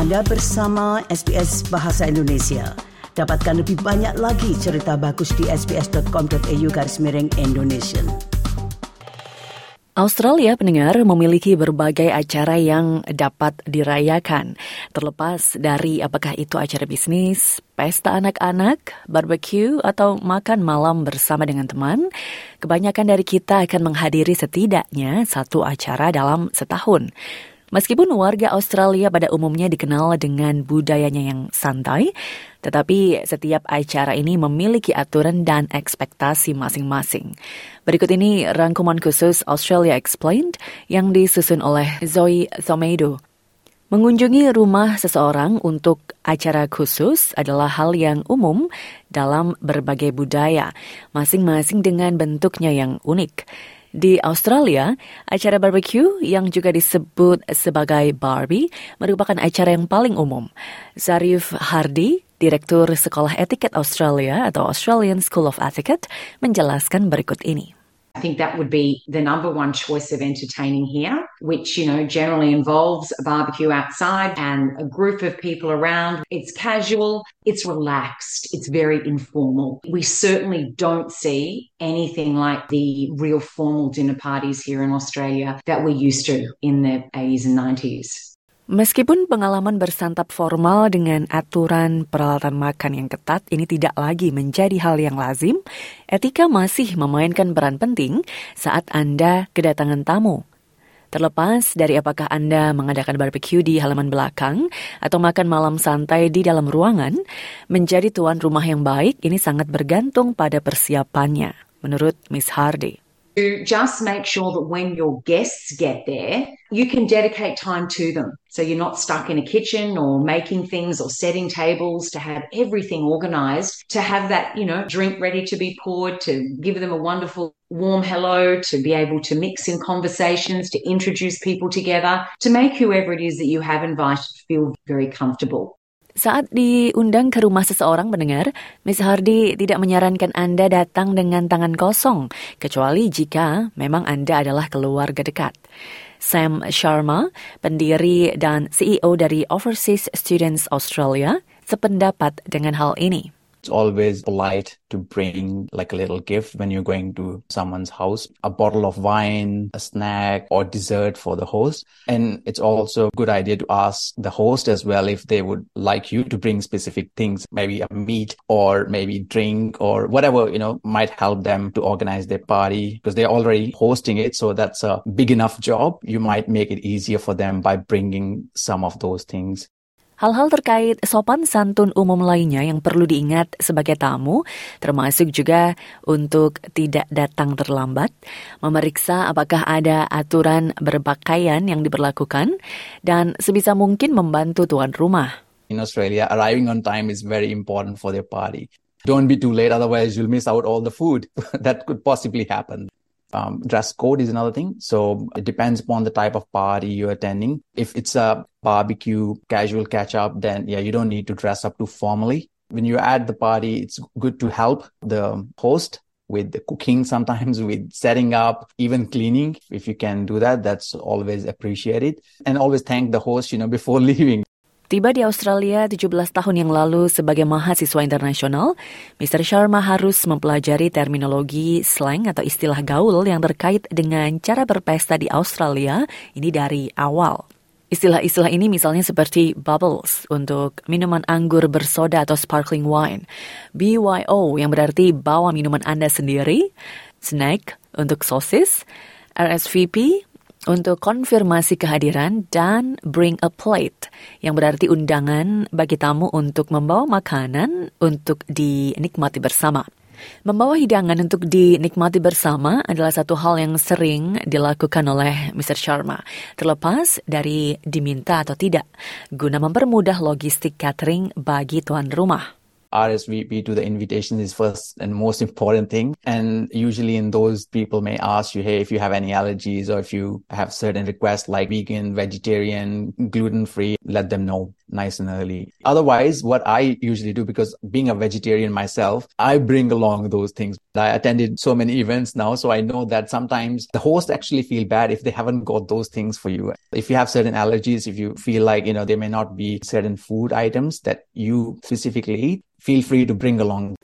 Anda bersama SBS Bahasa Indonesia. Dapatkan lebih banyak lagi cerita bagus di sbs.com.au garis miring Indonesia. Australia pendengar memiliki berbagai acara yang dapat dirayakan, terlepas dari apakah itu acara bisnis, pesta anak-anak, barbecue, atau makan malam bersama dengan teman. Kebanyakan dari kita akan menghadiri setidaknya satu acara dalam setahun. Meskipun warga Australia pada umumnya dikenal dengan budayanya yang santai, tetapi setiap acara ini memiliki aturan dan ekspektasi masing-masing. Berikut ini rangkuman khusus Australia Explained yang disusun oleh Zoe Thomedo. Mengunjungi rumah seseorang untuk acara khusus adalah hal yang umum dalam berbagai budaya, masing-masing dengan bentuknya yang unik. Di Australia, acara barbecue yang juga disebut sebagai Barbie merupakan acara yang paling umum. Zarif Hardy, Direktur Sekolah Etiket Australia atau Australian School of Etiquette, menjelaskan berikut ini. I think that would be the number one choice of entertaining here, which, you know, generally involves a barbecue outside and a group of people around. It's casual, it's relaxed, it's very informal. We certainly don't see anything like the real formal dinner parties here in Australia that we're used to in the 80s and 90s. Meskipun pengalaman bersantap formal dengan aturan peralatan makan yang ketat ini tidak lagi menjadi hal yang lazim, etika masih memainkan peran penting saat Anda kedatangan tamu. Terlepas dari apakah Anda mengadakan barbecue di halaman belakang atau makan malam santai di dalam ruangan, menjadi tuan rumah yang baik ini sangat bergantung pada persiapannya, menurut Miss Hardy. To just make sure that when your guests get there, you can dedicate time to them. So you're not stuck in a kitchen or making things or setting tables to have everything organized, to have that, you know, drink ready to be poured, to give them a wonderful warm hello, to be able to mix in conversations, to introduce people together, to make whoever it is that you have invited feel very comfortable. Saat diundang ke rumah seseorang mendengar, Miss Hardy tidak menyarankan Anda datang dengan tangan kosong, kecuali jika memang Anda adalah keluarga dekat. Sam Sharma, pendiri dan CEO dari Overseas Students Australia, sependapat dengan hal ini. It's always polite to bring like a little gift when you're going to someone's house, a bottle of wine, a snack or dessert for the host. And it's also a good idea to ask the host as well if they would like you to bring specific things, maybe a meat or maybe drink or whatever, you know, might help them to organize their party because they're already hosting it. So that's a big enough job. You might make it easier for them by bringing some of those things. Hal-hal terkait sopan santun umum lainnya yang perlu diingat sebagai tamu, termasuk juga untuk tidak datang terlambat, memeriksa apakah ada aturan berpakaian yang diberlakukan, dan sebisa mungkin membantu tuan rumah. In Australia, arriving on time is very important for their party. Don't be too late, otherwise you'll miss out all the food. that could possibly happen. Um, dress code is another thing. So it depends upon the type of party you're attending. If it's a barbecue, casual catch up, then yeah, you don't need to dress up too formally. When you're at the party, it's good to help the host with the cooking, sometimes with setting up, even cleaning. If you can do that, that's always appreciated. And always thank the host, you know, before leaving. Tiba di Australia 17 tahun yang lalu sebagai mahasiswa internasional, Mr. Sharma harus mempelajari terminologi slang atau istilah gaul yang terkait dengan cara berpesta di Australia ini dari awal. Istilah-istilah ini misalnya seperti bubbles untuk minuman anggur bersoda atau sparkling wine, BYO yang berarti bawa minuman Anda sendiri, snack untuk sosis, RSVP untuk konfirmasi kehadiran dan bring a plate yang berarti undangan bagi tamu untuk membawa makanan untuk dinikmati bersama. Membawa hidangan untuk dinikmati bersama adalah satu hal yang sering dilakukan oleh Mr. Sharma, terlepas dari diminta atau tidak, guna mempermudah logistik catering bagi tuan rumah. RSVP to the invitation is first and most important thing. And usually in those people may ask you, Hey, if you have any allergies or if you have certain requests like vegan, vegetarian, gluten free, let them know. Nice and early. Otherwise, what I usually do, because being a vegetarian myself, I bring along those things. I attended so many events now, so I know that sometimes the host actually feel bad if they haven't got those things for you. If you have certain allergies, if you feel like, you know, there may not be certain food items that you specifically eat, feel free to bring along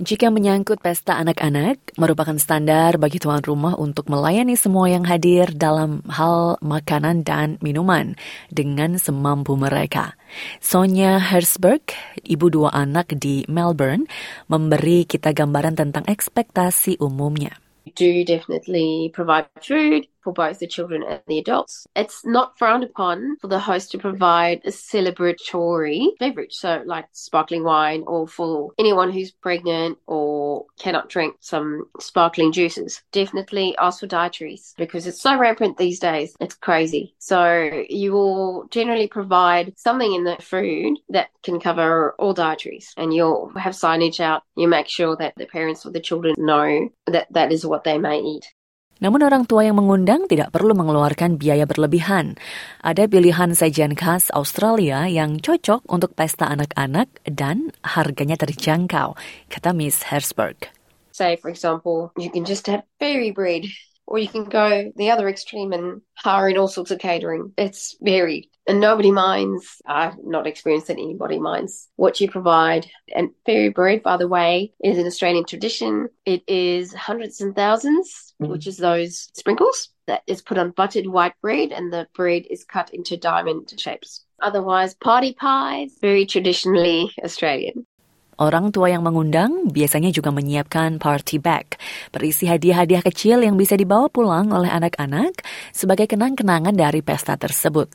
Jika menyangkut pesta anak-anak, merupakan standar bagi tuan rumah untuk melayani semua yang hadir dalam hal makanan dan minuman dengan semampu mereka. Sonia Herzberg, ibu dua anak di Melbourne, memberi kita gambaran tentang ekspektasi umumnya. Do definitely provide food, for both the children and the adults. It's not frowned upon for the host to provide a celebratory beverage, so like sparkling wine, or for anyone who's pregnant or cannot drink some sparkling juices. Definitely ask for dietaries because it's so rampant these days. It's crazy. So you will generally provide something in the food that can cover all dietaries, and you'll have signage out. You make sure that the parents or the children know that that is what they may eat. Namun orang tua yang mengundang tidak perlu mengeluarkan biaya berlebihan. Ada pilihan sajian khas Australia yang cocok untuk pesta anak-anak dan harganya terjangkau, kata Miss Herzberg. Say, for example, you can just have fairy bread or you can go the other extreme and hire in all sorts of catering. It's varied and nobody minds. I've not experienced that anybody minds what you provide. And fairy bread, by the way, is an Australian tradition. It is hundreds and 1000s mm-hmm. which is those sprinkles that is put on buttered white bread and the bread is cut into diamond shapes. Otherwise, party pies, very traditionally Australian. Orang tua yang mengundang biasanya juga menyiapkan party bag, berisi hadiah-hadiah kecil yang bisa dibawa pulang oleh anak-anak sebagai kenang-kenangan dari pesta tersebut.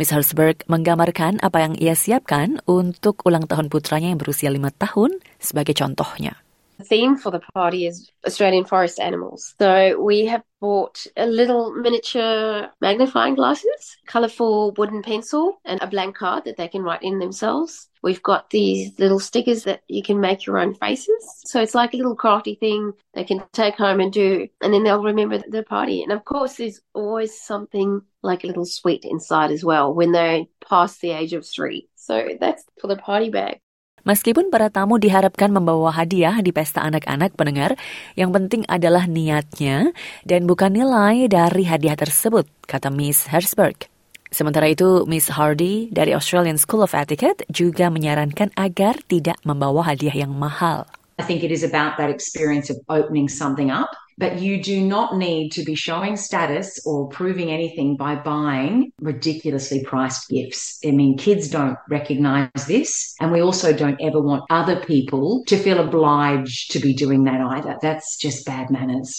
Miss Herzberg menggambarkan apa yang ia siapkan untuk ulang tahun putranya yang berusia lima tahun sebagai contohnya. The theme for the party is Australian forest animals. So we have bought a little miniature magnifying glasses, colourful wooden pencil, and a blank card that they can write in themselves. We've got these little stickers that you can make your own faces. So it's like a little crafty thing they can take home and do, and then they'll remember the party. And of course, there's always something like a little sweet inside as well when they're past the age of three. So that's for the party bag. Meskipun para tamu diharapkan membawa hadiah di pesta anak-anak pendengar, yang penting adalah niatnya dan bukan nilai dari hadiah tersebut, kata Miss Herzberg. Sementara itu, Miss Hardy dari Australian School of Etiquette juga menyarankan agar tidak membawa hadiah yang mahal. I think it is about that experience of opening something up But you do not need to be showing status or proving anything by buying ridiculously priced gifts. I mean, kids don't recognize this. And we also don't ever want other people to feel obliged to be doing that either. That's just bad manners.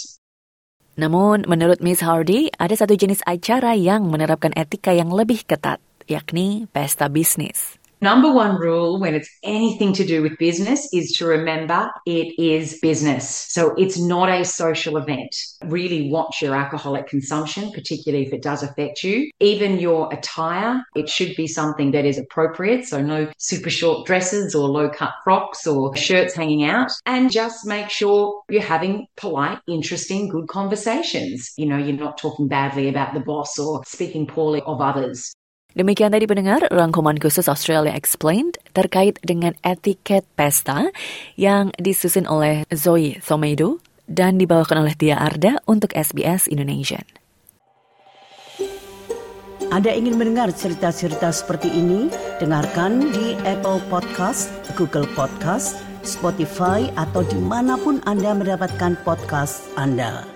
Namun, menurut Miss Hardy, ada satu jenis acara yang menerapkan etika yang lebih ketat, yakni pesta bisnis. Number one rule when it's anything to do with business is to remember it is business. So it's not a social event. Really watch your alcoholic consumption, particularly if it does affect you. Even your attire, it should be something that is appropriate. So no super short dresses or low cut frocks or shirts hanging out. And just make sure you're having polite, interesting, good conversations. You know, you're not talking badly about the boss or speaking poorly of others. Demikian tadi pendengar rangkuman khusus Australia Explained terkait dengan etiket pesta yang disusun oleh Zoe Thomedo dan dibawakan oleh Tia Arda untuk SBS Indonesia. Anda ingin mendengar cerita-cerita seperti ini? Dengarkan di Apple Podcast, Google Podcast, Spotify, atau di mana pun Anda mendapatkan podcast Anda.